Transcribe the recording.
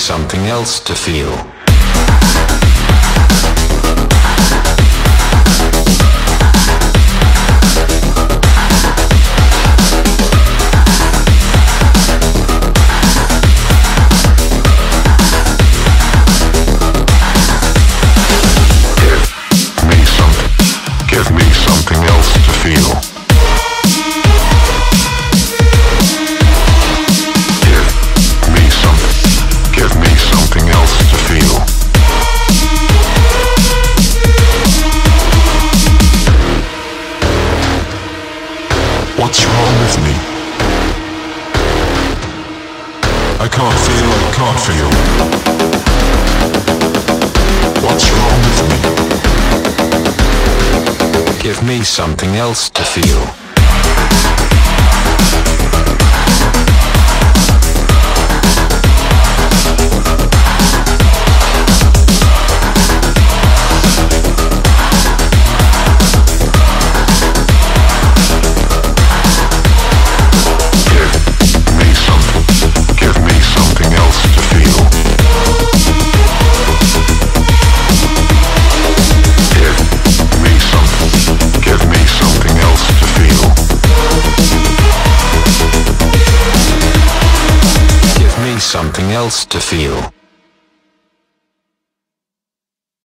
something else to feel. What's wrong with me? I can't feel, I can't feel. What's wrong with me? Give me something else to feel. Something else to feel.